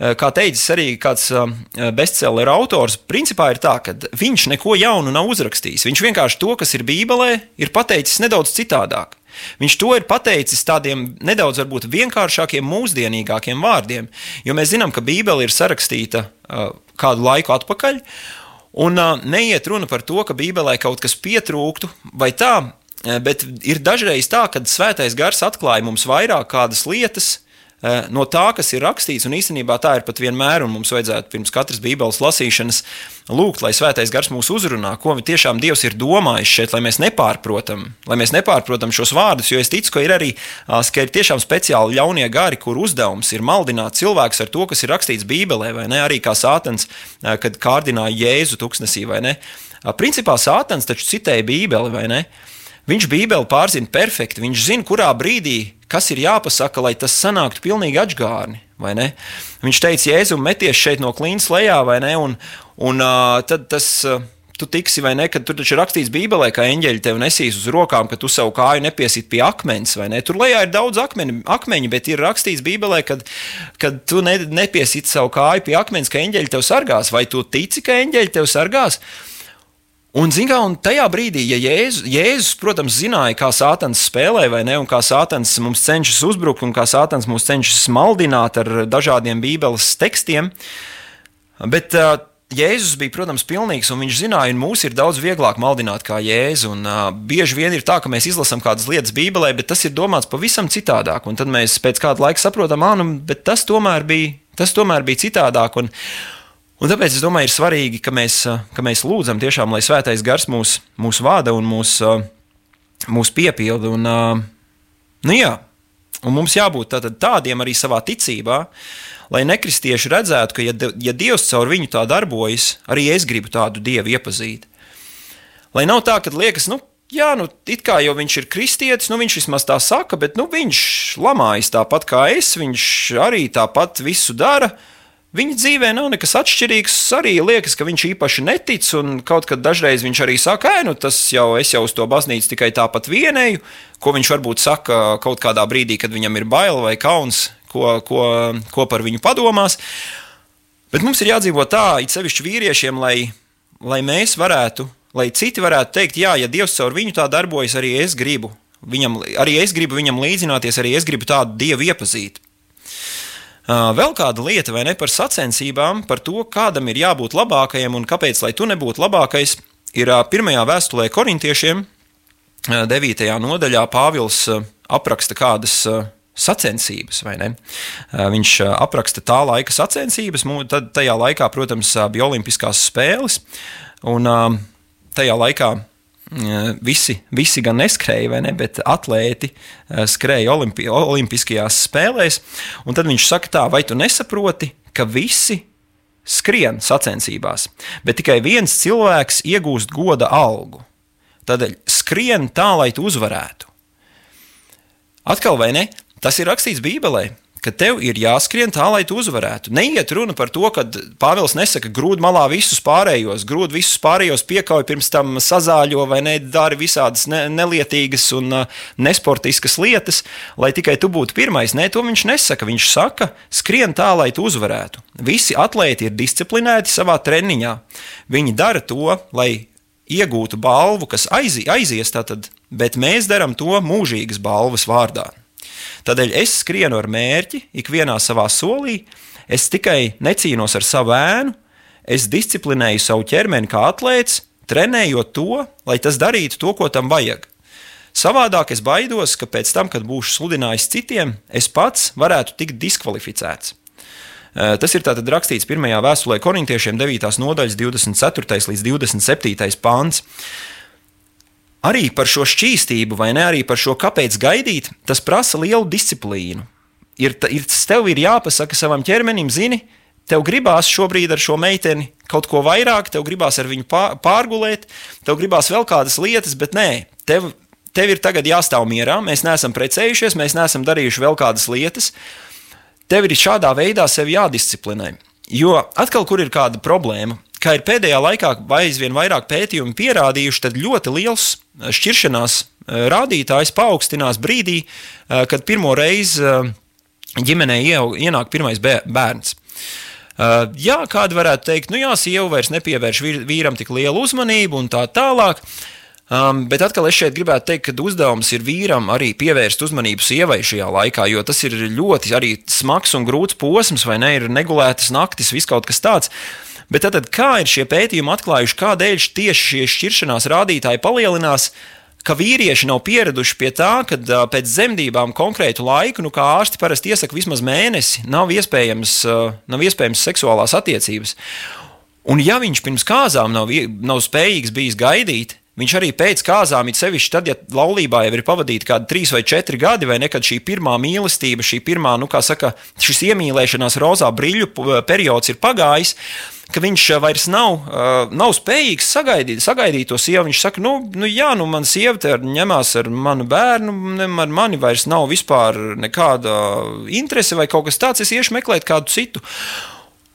kā teicis arī kāds bestselleru autors, principā ir tā, ka viņš neko jaunu nav uzrakstījis. Viņš vienkārši to, kas ir Bībelē, ir pateicis nedaudz citādāk. Viņš to ir pateicis tādiem nedaudz varbūt, vienkāršākiem, mūsdienīgākiem vārdiem, jo mēs zinām, ka Bībele ir sarakstīta uh, kādu laiku atpakaļ, un neiet runa par to, ka Bībelē kaut kas pietrūktu vai tā, eh, bet ir dažreiz tā, ka Svētais Gars atklāja mums vairāk kādas lietas, eh, no tā, kas ir rakstīts, un īstenībā tā ir pat vienmēr, un mums vajadzētu pirms katras Bībeles lasīšanas lūgt, lai Svētais Gars mūs uzrunā, ko tiešām Dievs ir domājis šeit, lai mēs nepārprotam, lai mēs nepārprotam šos vārdus, jo es ticu, ka ir arī ā, ka ir tiešām speciāli ļaunie gari, kur uzdevums ir maldināt cilvēkus ar to, kas ir rakstīts Bībelē, vai ne, arī kā Sātans, ā, kad kārdināja Jēzu tuksnesī, vai ne. Principā Sātans taču citēja Bībeli, vai ne? Viņš Bībeli pārzina perfekti. Viņš zina, kurā brīdī kas ir jāpasaka, lai tas sanāktu pilnīgi atgādni. Viņš teica, Jēzum, meties šeit no klīnas lejā, vai ne? Un, un uh, tad tas. Uh, Tu tiksi vai ne, kad tur taču ir rakstīts Bībelē, ka eņģeļi tev nesīs uz rokām, ka tu savu kāju nepiesīt pie akmens. Tur lejā ir daudz akmeni, akmeņu, bet ir rakstīts Bībelē, ka, kad tu ne, nepiesīt savu kāju pie akmens, ka eņģeļi tev sargās. Vai tu tici, ka eņģeļi tev sargās? Un, kā, un tajā brīdī, ja Jēzus, Jēzus, protams, zināja, kā Sātans spēlē, vai ne, un kā Sātans mums cenšas uzbrukt, un kā Sātans mūs cenšas maldināt ar dažādiem Bībeles tekstiem, bet uh, Jēzus bija, protams, pilnīgs, un viņš zināja, ka mūs ir daudz vieglāk maldināt kā Jēzu. Un, uh, bieži vien ir tā, ka mēs izlasām kādas lietas Bībelē, bet tas ir domāts pavisam citādāk. Un tad mēs pēc kāda laika saprotam, ah, nu, bet tas tomēr bija, tas tomēr bija citādāk. Un, Un tāpēc es domāju, ir svarīgi, ka mēs, ka mēs lūdzam tiešām, lai svētais gars mūs, mūs vada un mūs, mūs piepilda. Un, nu jā, un mums jābūt tādiem arī savā ticībā, lai nekristieši redzētu, ka, ja, ja Dievs caur viņu tā darbojas, arī es gribu tādu Dievu iepazīt. Lai nav tā, ka liekas, nu, jā, nu, it kā jau viņš ir kristietis, nu, viņš vismaz tā saka, bet nu, viņš lamājas tāpat kā es, viņš arī tāpat visu dara. Viņa dzīvē nav nekas atšķirīgs. Arī liekas, ka viņš īpaši netic, un kaut kad dažreiz viņš arī saka, ē, nu tas jau es jau uz to baznīcu tikai tāpat vienēju, ko viņš varbūt saka kaut kādā brīdī, kad viņam ir bail vai kauns, ko, ko, ko par viņu padomās. Bet mums ir jādzīvot tā, it sevišķi vīriešiem, lai, lai mēs varētu, lai citi varētu teikt, jā, ja Dievs caur viņu tā darbojas, arī es gribu. Viņam, arī es gribu viņam līdzināties, arī es gribu tādu dievu iepazīt. Vēl kāda lieta, vai ne par sacensībām, par to, kādam ir jābūt labākajam un kāpēc, lai tu nebūtu labākais, ir pirmajā vēstulē korintiešiem, 9. nodaļā Pāvils apraksta kādas sacensības, vai ne? Viņš apraksta tā laika sacensības, tad tajā laikā, protams, bija Olimpiskās spēles, un tajā laikā visi, visi gan neskrēja, ne, bet atlēti skrēja olimpi, Olimpiskajās spēlēs. Un tad viņš saka, tā, vai tu nesaproti, ka visi skrien sacensībās, bet tikai viens cilvēks iegūst goda algu. Tādēļ skrien tā, lai tu uzvarētu. Atkal vai ne? Tas ir rakstīts Bībelē ka tev ir jāskrien tā, lai tu uzvarētu. Neiet runa par to, ka Pāvils nesaka, grūd malā visus pārējos, grūd visus pārējos piekauj, pirms tam sazāļo vai ne, dara visādas ne, nelietīgas un uh, nesportiskas lietas, lai tikai tu būtu pirmais. Nē, to viņš nesaka. Viņš saka, skrien tā, lai tu uzvarētu. Visi atlēti ir disciplinēti savā treniņā. Viņi dara to, lai iegūtu balvu, kas aizi, aizies, tātad, bet mēs darām to mūžīgas balvas vārdā. Tādēļ es skrienu ar mērķi, ikvienā savā solī, es tikai necīnos ar savu ēnu, es disciplinēju savu ķermeni kā atlēts, trenējot to, lai tas darītu to, ko tam vajag. Savādāk es baidos, ka pēc tam, kad būšu sludinājis citiem, es pats varētu tikt diskvalificēts. Tas ir tātad rakstīts pirmajā vēstulē korintiešiem 9. nodaļas 24. līdz 27. pāns. Arī par šo šķīstību, vai ne arī par šo kāpēc gaidīt, tas prasa lielu disciplīnu. Ir, ir, tev ir jāpasaka savam ķermenim, zini, tev gribās šobrīd ar šo meiteni kaut ko vairāk, tev gribās ar viņu pā- pārgulēt, tev gribās vēl kādas lietas, bet nē, tev, tev ir tagad jāstāv mierā. Mēs neesam precējušies, mēs neesam darījuši vēl kādas lietas. Tev ir šādā veidā sevi jādisciplinē. Jo atkal, kur ir kāda problēma, kā ir pēdējā laikā aizvien vairāk pētījumu pierādījuši, tad ļoti liels eh, šķiršanās eh, rādītājs paaugstinās brīdī, eh, kad pirmo reizi ģimenē ienāk pirmais bē- bērns. Uh, jā, kāda varētu teikt, nu jā, sieva vairs nepievērš vīr- vīram tik lielu uzmanību un tā tālāk. Um, bet atkal es šeit gribētu teikt, ka uzdevums ir vīram arī pievērst uzmanību sievai šajā laikā, jo tas ir ļoti smags un grūts posms, vai ne? Ir negulētas naktis, viss kaut kas tāds. Bet tad, kā ir šie pētījumi atklājuši, kādēļ tieši šie šķiršanās rādītāji palielinās? Ka vīrieši nav pieraduši pie tā, ka pēc dzemdībām konkrētu laiku, nu, kā ārsti parasti iesaka, vismaz mēnesi, nav iespējams, nav iespējams seksuālās attiecības. Un ja viņš pirms kāzām nav, nav spējīgs bijis gaidīt, viņš arī pēc kāzām, it sevišķi tad, ja laulībā jau ir pavadīti kādi trīs vai četri gadi, vai nekad šī pirmā mīlestība, šī pirmā, nu, kā saka, šis iemīlēšanās rozā brīļu periods ir pagājis, ka viņš ā, vairs nav, ā, nav spējīgs sagaidīt, sagaidīt to sievu. Viņš saka, nu, nu jā, nu, man sieva te ar- ņemās ar manu bērnu, ar mani vairs nav vispār nekāda interese vai kaut kas tāds, es iešu meklēt kādu citu.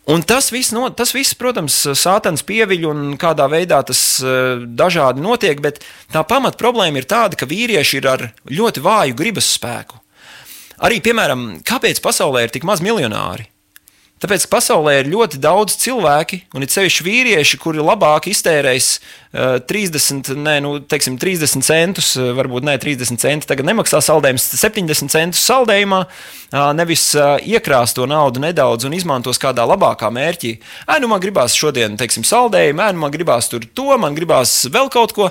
Un tas viss, no, tas viss, protams, sātans pieviļ un kādā veidā tas eh, dažādi notiek, bet tā pamat problēma ir tāda, ka vīrieši ir ar ļoti vāju gribas spēku. Arī, piemēram, kāpēc pasaulē ir tik maz miljonāri? Tāpēc, pasaulē ir ļoti daudz cilvēki, un it sevišķi vīrieši, kuri labāk iztērēs uh, 30, ne, nu, teiksim, 30 centus, uh, varbūt ne 30 centi, tagad nemaksā saldējumus, 70 centus saldējumā, uh, nevis uh, iekrās to naudu nedaudz un izmantos kādā labākā mērķī. Ē, nu man gribās šodien, teiksim, saldējumu, ē, nu man gribās tur to, man gribās vēl kaut ko.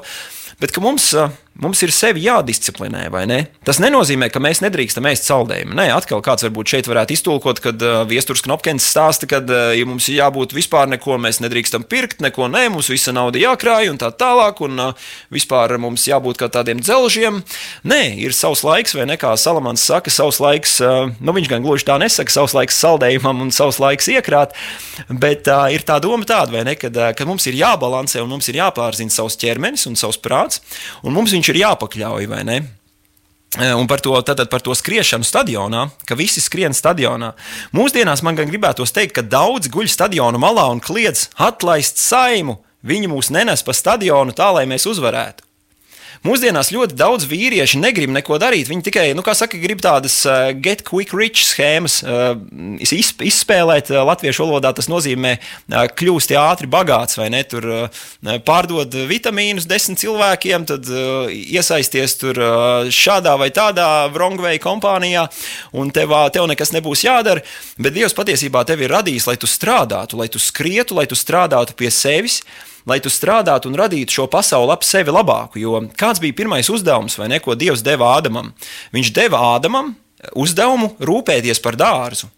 Bet ka mums, ā, mums ir sevi jādisciplinē, vai ne? Tas nenozīmē, ka mēs nedrīkstam ēst saldējumu. Nē, atkal kāds varbūt šeit varētu iztulkot, kad uh, viesturs Knopkins stāsta, ka uh, ja mums ir jābūt vispār neko, mēs nedrīkstam pirkt, neko nē, mums visa nauda jākrāj un tā tālāk, un uh, vispār mums jābūt kā tādiem dzelžiem. Nē, ir savs laiks, vai ne kā Salamans saka, savs laiks, uh, nu viņš gan gluži tā nesaka, savs laiks saldējumam un savs laiks iekrāt, bet uh, ir tā doma tāda, vai ne, kad, uh, ka mums ir jābalansē un mums ir jāpārzina savs ķermenis un savs prāts, un mums viņš ir jāpakļauj, vai ne? Un par to, tātad par to skriešanu stadionā, ka visi skrien stadionā. Mūsdienās man gan gribētos teikt, ka daudzi guļ stadionu malā un kliedz atlaist saimu. Viņi mūs nenes pa stadionu tā, lai mēs uzvarētu. Mūsdienās ļoti daudz vīrieši negrib neko darīt. Viņi tikai, nu, kā saka, grib tādas uh, get quick rich schēmas izp izspēlēt. Uh, latviešu valodā tas nozīmē kļūst ātri bagāts vai ne. Tur pārdod vitamīnus desmit cilvēkiem, tad iesaisties tur šādā vai tādā wrongway kompānijā, un tev, tev nekas nebūs jādara. Bet Dievs patiesībā tevi ir radījis, lai tu strādātu, lai tu skrietu, lai tu strādātu pie sevis lai tu strādātu un radītu šo pasauli ap sevi labāku. Jo kāds bija pirmais uzdevums, vai ne, ko Dievs deva Ādamam? Viņš deva Ādamam uzdevumu rūpēties par dārzu.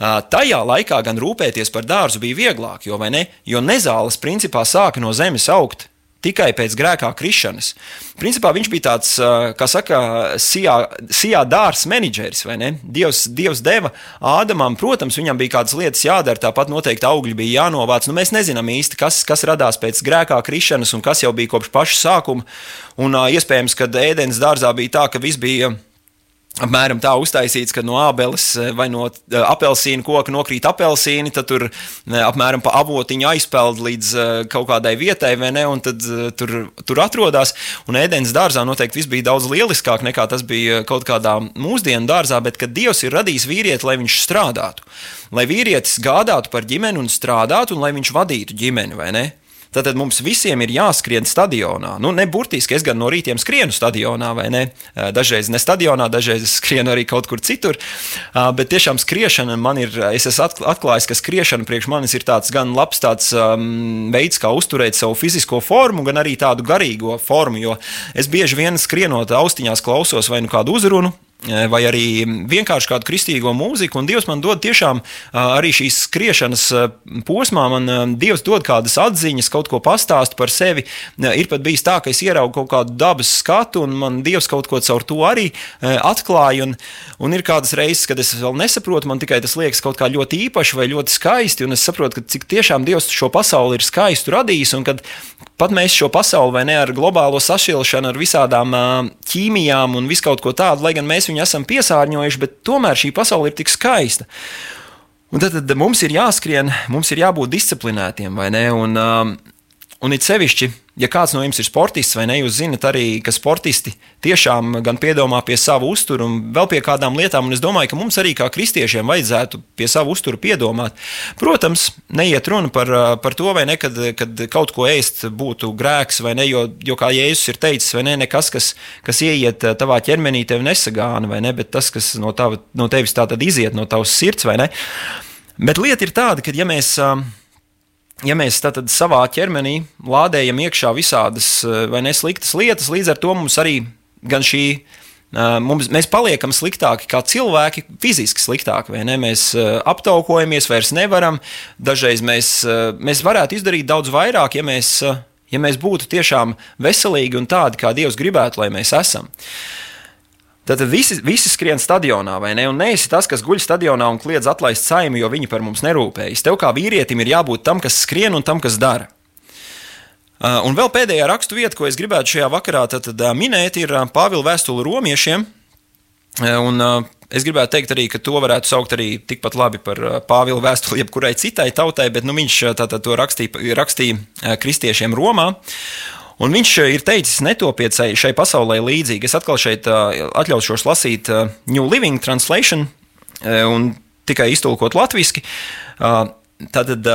Tajā laikā gan rūpēties par dārzu bija vieglāk, jo, ne, jo nezāles principā sāka no zemes augt. Tikai pēc grēkā krišanas. Principā viņš bija tāds, kā saka, sijā, sijā dārsts menedžeris, vai ne? Dievs, Dievs deva Ādamam, protams, viņam bija kādas lietas jādara, tāpat noteikti augļi bija jānovāc. Nu, mēs nezinām īsti, kas, kas radās pēc grēkā krišanas un kas jau bija kopš paša sākuma. Un iespējams, ka ēdienas dārzā bija tā, ka viss bija apmēram tā uztaisīts, ka no ābeles vai no eh, apelsīna koka nokrīt apelsīni, tad tur eh, apmēram pa avotiņu aizpeld līdz eh, kaut kādai vietai, vai ne, un tad eh, tur, tur atrodas. Un ēdienas dārzā noteikti viss bija daudz lieliskāk nekā tas bija kaut kādā mūsdienu dārzā, bet kad Dievs ir radījis vīrieti, lai viņš strādātu, lai vīrietis gādātu par ģimeni un strādātu, un lai viņš vadītu ģimeni, vai ne? Tad mums visiem ir jāskrien stadionā. Nu, ne burtiski, es gan no rītiem skrienu stadionā, vai ne? Dažreiz ne stadionā, dažreiz es skrienu arī kaut kur citur. Bet tiešām skriešana man ir, es esmu atklājis, ka skriešana priekš manis ir tāds gan labs tāds, um, veids, kā uzturēt savu fizisko formu, gan arī tādu garīgo formu. Jo es bieži vien skrienot austiņās klausos vai nu kādu uzrunu vai arī vienkārši kādu kristīgo mūziku. Un Dievs man dod tiešām eh, arī šīs skriešanas eh, posmā, man Dievs dod kādas atziņas, kaut ko pastāst par sevi. Ir pat bijis tā, ka es ieraugu kaut kādu dabas skatu, un man Dievs kaut ko caur to arī atklāja. Un, un ir kādas reizes, kad es vēl nesaprotu, man tikai tas liekas kaut kā ļoti īpaši vai ļoti skaisti, un es saprotu, ka cik tiešām Dievs šo pasauli ir skaistu radījis, un kad pat mēs šo pasauli vai ne ar globālo sašķelšanu, ar visādām ķīmijām un visu kaut ko tādu, lai gan mēs viņu esam piesārņojuši, bet tomēr šī pasaule ir tik skaista. Un tad, tad mums ir jāskrien, mums ir jābūt disciplinētiem, vai ne? Un, um, Un it sevišķi, ja kāds no jums ir sportists vai ne, jūs zinat arī, ka sportisti tiešām gan piedomā pie savu uzturu un vēl pie kādām lietām, un es domāju, ka mums arī kā kristiešiem vajadzētu pie savu uzturu piedomāt. Protams, neiet runa par, par to, vai ne, kad, kad kaut ko ēst būtu grēks, vai ne, jo, jo kā Jēzus ir teicis, vai ne, nekas, kas, kas ieiet tavā ķermenī, tevi nesagāna, vai ne, bet tas, kas no, tava, no tevis tā tad iziet no tavas sirds, vai ne. Bet lieta ir tāda, ka ja mēs ja mēs savā ķermenī lādējam iekšā visādas eh, vai nesliktas lietas, līdz ar to mums arī gan šī. Eh, mums, mēs paliekam sliktāki kā cilvēki, fiziski sliktāki? Mēs uh, aptaukojamies, vairs nevaram. Dažreiz mēs, mēs varētu izdarīt daudz vairāk, ja mēs, ja mēs būtu tiešām veselīgi un tādi, kā Dievs gribētu, lai mēs esam. Uh, Tad visi, visi skrien stadionā, vai ne? Un neesi tas, kas guļ stadionā un kliedz atlaist saimi, jo viņi par mums nerūpējas. Tev kā vīrietim ir jābūt tam, kas skrien un tam, kas dara. Uh, un vēl pēdējā rakstu vieta, ko es gribētu šajā vakarā tad, tad, uh, minēt, ir uh, Pāvila vēstule romiešiem. Un, es gribētu teikt arī, ka to varētu saukt arī tikpat labi par Pāvila vēstuli jebkurai citai tautai, bet nu, viņš tātad to rakstīja, rakstīja kristiešiem Romā. Un viņš eh, ir teicis, netopiet šai pasaulē līdzīgi. Es atkal šeit eh, atļaušos lasīt eh, New Living Translation un tikai iztulkot latviešu. Tātad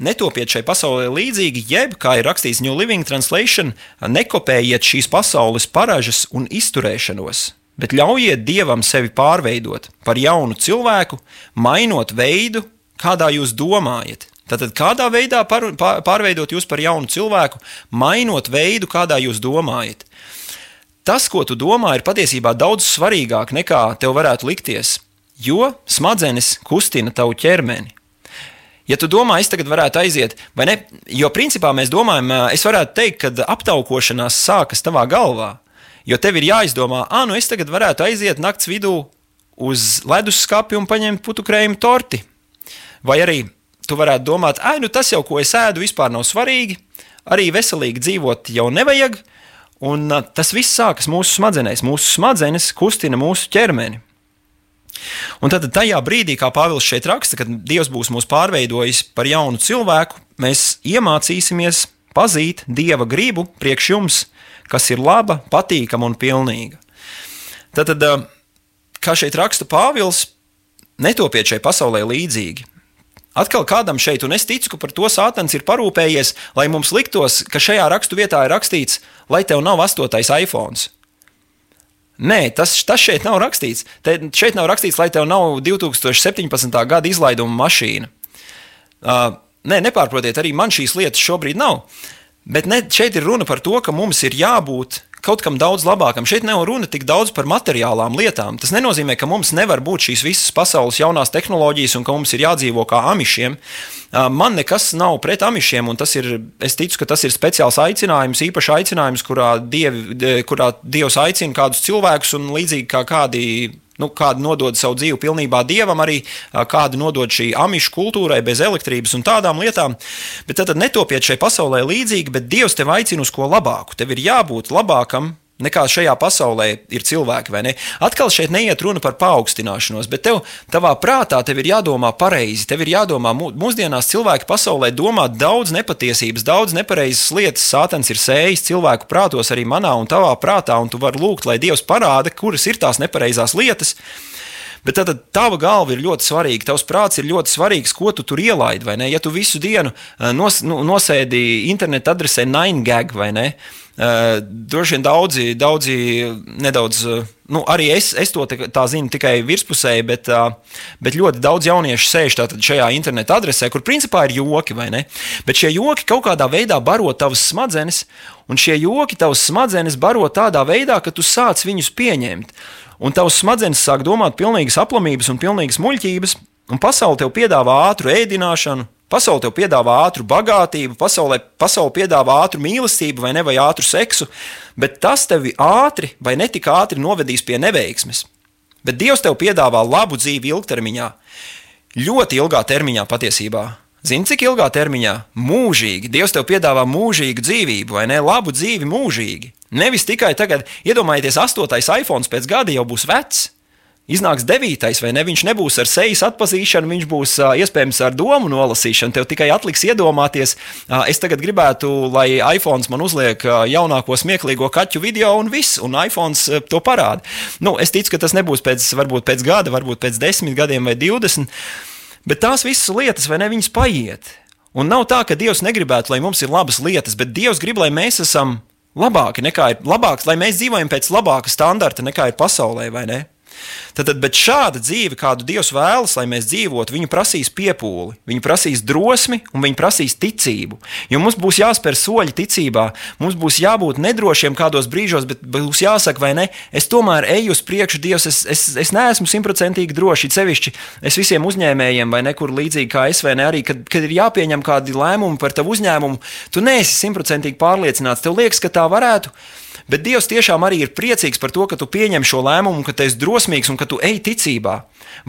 netopiet šai pasaulē līdzīgi, jeb, kā ir rakstīts New Living Translation, nekopējiet šīs pasaules paražas un izturēšanos, bet ļaujiet dievam sevi pārveidot par jaunu cilvēku, mainot veidu, kādā jūs domājat. Tātad, kādā veidā par, pār, pārveidot jūs par jaunu cilvēku, mainot veidu, kādā jūs domājat. Tas, ko tu domā, ir patiesībā daudz svarīgāk nekā tev varētu likties, jo smadzenes kustina tavu ķermeni. Ja tu domā, es tagad varētu aiziet, vai ne? Jo principā mēs domājam, es varētu teikt, ka aptaukošanās sākas tavā galvā. Jo tev ir jāizdomā, ah, nu es tagad varētu aiziet naktas vidū uz leduskapja un paņemt putukrējumu torti. Vai arī tu varētu domāt, ah, nu tas jau, ko es ēdu, vispār nav svarīgi. Arī veselīgi dzīvot jau nevajag. Un tas viss sākas mūsu smadzenēs. Mūsu smadzenes kustina mūsu ķermeni. Un tad tajā brīdī, kā Pāvils šeit raksta, kad Dievs būs mūs pārveidojis par jaunu cilvēku, mēs iemācīsimies pazīt Dieva gribu priekš jums, kas ir laba, patīkama un pilnīga. Tad, kā šeit raksta Pāvils, netopiet šai pasaulē līdzīgi. Atkal kādam šeit, un es ticu, ka par to sātans ir parūpējies, lai mums liktos, ka šajā rakstu vietā ir rakstīts, lai tev nav astotais iPhone. Nē, tas, tas šeit nav rakstīts. Te, šeit nav rakstīts, lai tev nav 2017. gada izlaiduma mašīna. Uh, nē, nepārprotiet, arī man šīs lietas šobrīd nav. Bet ne, šeit ir runa par to, ka mums ir jābūt kaut kam daudz labākam. Šeit nav runa tik daudz par materiālām lietām. Tas nenozīmē, ka mums nevar būt šīs visas pasaules jaunās tehnoloģijas un ka mums ir jādzīvo kā amišiem. Man nekas nav pret amišiem, un ir, es ticu, ka tas ir speciāls aicinājums, īpašs aicinājums, kurā, dievi, kurā Dievs aicina kādus cilvēkus un līdzīgi kā kādi nu, kādu nodod savu dzīvi pilnībā dievam, arī kādu nodod šī amišu kultūrai, bez elektrības un tādām lietām. Bet tad netopiet šai pasaulē līdzīgi, bet Dievs tev aicina uz ko labāku. Tev ir jābūt labākam nekā šajā pasaulē ir cilvēki? Atkal šeit neiet runa par paaugstināšanos, bet tev, tavā prātā tev ir jādomā pareizi. Tev ir jādomā, mūsdienās cilvēki pasaulē domā daudz nepatiesības, daudz nepareizas lietas. Sātans ir sējis cilvēku prātos, arī manā un tavā prātā, un tu vari lūgt, lai Dievs parāda, kuras ir tās nepareizās lietas. Bet tad tava galva ir ļoti svarīga, tavs prāts ir ļoti svarīgs, ko tu tur ielaidi. Ja tu visu dienu nos, nu, nosēdi interneta adresē 9gag vai ne? Uh, droši vien daudzi, daudzi nedaudz, uh, nu, arī es, es to tā, tā zinu tikai virspusēji, bet, uh, bet ļoti daudz jauniešu sēž šajā interneta adresē, kur principā ir joki, vai ne? Bet šie joki kaut kādā veidā baro tavas smadzenes, un šie joki tavas smadzenes baro tādā veidā, ka tu sāc viņus pieņemt. Un tavs smadzenes sāk domāt pilnīgas aplamības un pilnīgas muļķības, un pasaule tev piedāvā ātru ēdināšanu, Pasaule tev piedāvā ātru bagātību, pasaulē, pasaule piedāvā ātru mīlestību vai ne, vai ātru seksu, bet tas tevi ātri vai netik ātri novedīs pie neveiksmes. Bet Dievs tev piedāvā labu dzīvi ilgtermiņā, ļoti ilgā termiņā patiesībā. Zini, cik ilgā termiņā? Mūžīgi. Dievs tev piedāvā mūžīgu dzīvību, vai ne? Labu dzīvi mūžīgi. Nevis tikai tagad, iedomājieties, astotais iPhone pēc gada jau būs vecs. Iznāks devītais, vai ne? Viņš nebūs ar sejas atpazīšanu, viņš būs iespējams ar domu nolasīšanu. Tev tikai atliks iedomāties, es tagad gribētu, lai iPhone man uzliek jaunāko smieklīgo kaķu video, un viss, un iPhone to parāda. Nu, es ticu, ka tas nebūs pēc, varbūt pēc gada, varbūt pēc desmit gadiem vai divdesmit, bet tās visas lietas, vai ne, viņas paiet. Un nav tā, ka Dievs negribētu, lai mums ir labas lietas, bet Dievs grib, lai mēs esam labāki nekā ir labāks, lai mēs dzīvojam pēc labāka standarta nekā ir pasaulē, vai ne? Tad, bet šāda dzīve, kādu Dievs vēlas, lai mēs dzīvotu, viņa prasīs piepūli, viņa prasīs drosmi un viņa prasīs ticību. Jo mums būs jāspēr soļi ticībā, mums būs jābūt nedrošiem kādos brīžos, bet būs jāsaka, vai ne, es tomēr eju uz priekšu, Dievs, es, es, es neesmu simtprocentīgi droši. Sevišķi es visiem uzņēmējiem, vai nekur līdzīgi kā es, vai ne arī, kad, kad ir jāpieņem kādi lēmumi par tavu uzņēmumu, tu neesi simtprocentīgi pārliecināts. Tev liekas, ka tā varētu būt Bet Dievs tiešām arī ir priecīgs par to, ka tu pieņem šo lēmumu, ka tu esi drosmīgs un ka tu ej ticībā.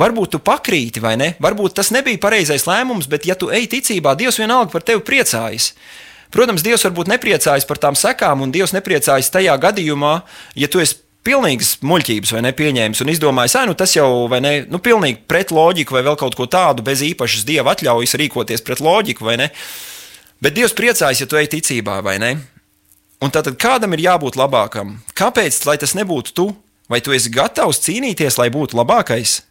Varbūt tu pakrīti vai ne, varbūt tas nebija pareizais lēmums, bet ja tu ej ticībā, Dievs vienalga par tevi priecājas. Protams, Dievs varbūt nepriecājas par tām sekām, un Dievs nepriecājas tajā gadījumā, ja tu esi pilnīgas muļķības vai nepieņēmis un izdomājis, ah, nu tas jau vai ne, nu pilnīgi pret loģiku vai vēl kaut ko tādu, bez īpašas dieva atļaujas rīkoties pret loģiku vai ne. Bet Dievs priecājas, ja tu ej ticībā vai ne. Un tātad kādam ir jābūt labākam? Kāpēc, lai tas nebūtu tu? Vai tu esi gatavs cīnīties, lai būtu labākais?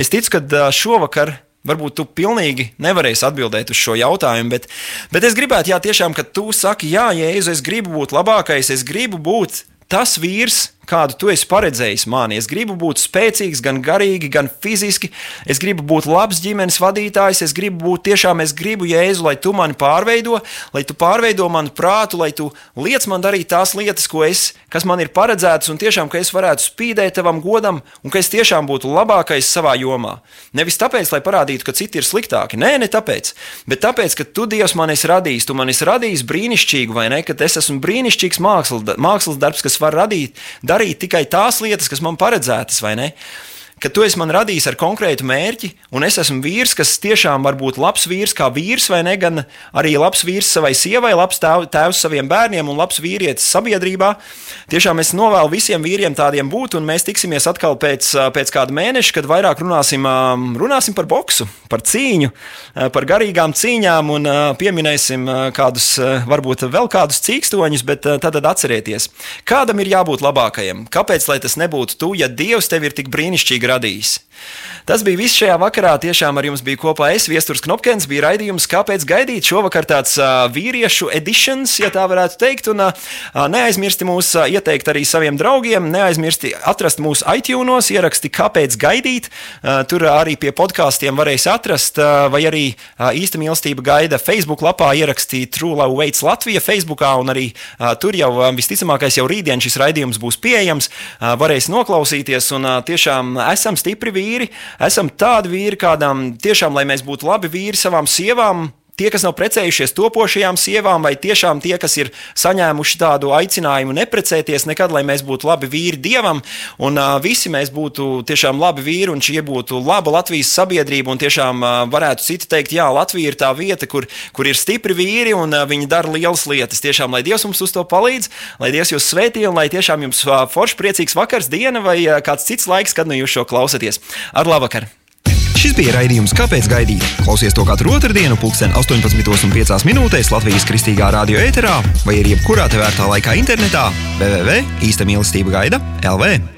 Es ticu, ka šovakar varbūt tu pilnīgi nevarēsi atbildēt uz šo jautājumu, bet, bet es gribētu, jā, tiešām, ka tu saki, jā, Jēzu, es gribu būt labākais, es gribu būt tas vīrs, kādu tu esi paredzējis mani. Es gribu būt spēcīgs, gan garīgi, gan fiziski. Es gribu būt labs ģimenes vadītājs. Es gribu būt tiešām, es gribu, Jēzu, lai tu mani pārveido, lai tu pārveido manu prātu, lai tu liec man darīt tās lietas, es, kas man ir paredzētas, un tiešām, ka es varētu spīdēt tavam godam, un ka es tiešām būtu labākais savā jomā. Nevis tāpēc, lai parādītu, ka citi ir sliktāki. Nē, ne tāpēc, bet tāpēc, ka tu, Dievs, man esi radījis, tu man esi radījis brīnišķīgu, vai ne? Ka es esmu brīnišķīgs mākslas, mākslas darbs, kas var radīt, darīt tikai tās lietas, kas man paredzētas, vai ne? Ka tu esi man radījis ar konkrētu mērķi, un es esmu vīrs, kas tiešām var būt labs vīrs, kā vīrs, vai ne, gan arī labs vīrs savai sievai, labs tēv, tēvs saviem bērniem un labs vīrietis sabiedrībā. Tiešām es novēlu visiem vīriem tādiem būt, un mēs tiksimies atkal pēc, pēc kāda mēneša, kad vairāk runāsim, runāsim par boksu, par cīņu, par garīgām cīņām un pieminēsim kādus, varbūt vēl kādus cīkstoņus, bet tad atcerieties, kādam ir jābūt labākajam. Kāpēc, lai tas nebūtu tu, ja Dievs tev ir tik brīnišķīgi radījis. Tas bija viss šajā vakarā. Tiešām ar jums bija kopā es, Viestures Knopkins, bija raidījums, kāpēc gaidīt šovakar tāds uh, vīriešu editions, ja tā varētu teikt. Un uh, neaizmirsti mūs uh, ieteikt arī saviem draugiem, neaizmirsti atrast mūsu iTunes, ieraksti, kāpēc gaidīt. Uh, tur arī pie podkāstiem varēs atrast, uh, vai arī uh, īsta mīlestība gaida Facebook lapā ierakstīt True Love Waits Latvija Facebookā, un arī uh, tur jau uh, visticamākais jau rītdien šis raidījums būs pieejams, uh, varēs noklausīties un uh, tiešām esam stipri vīri, esam tādi vīri, kādām tiešām, lai mēs būtu labi vīri savām sievām, tie, kas nav precējušies topošajām sievām, vai tiešām tie, kas ir saņēmuši tādu aicinājumu neprecēties nekad, lai mēs būtu labi vīri dievam, un uh, visi mēs būtu tiešām labi vīri, un šī būtu laba Latvijas sabiedrība, un tiešām uh, varētu citi teikt, jā, Latvija ir tā vieta, kur, kur ir stipri vīri, un uh, viņi dara lielas lietas. Tiešām, lai Dievs mums uz to palīdz, lai Dievs jūs svētī, un lai tiešām jums uh, forši priecīgs vakars, diena vai uh, kāds cits laiks, kad nu jūs šo klausaties. Ar labvakar! Šis bija raidījums Kāpēc gaidīt? Klausies to katru otrdienu, pulksten 18,5 minūtēs Latvijas kristīgā radio ēterā vai arī jebkurā tevērtā laikā internetā www. īsta mīlestība gaida LV.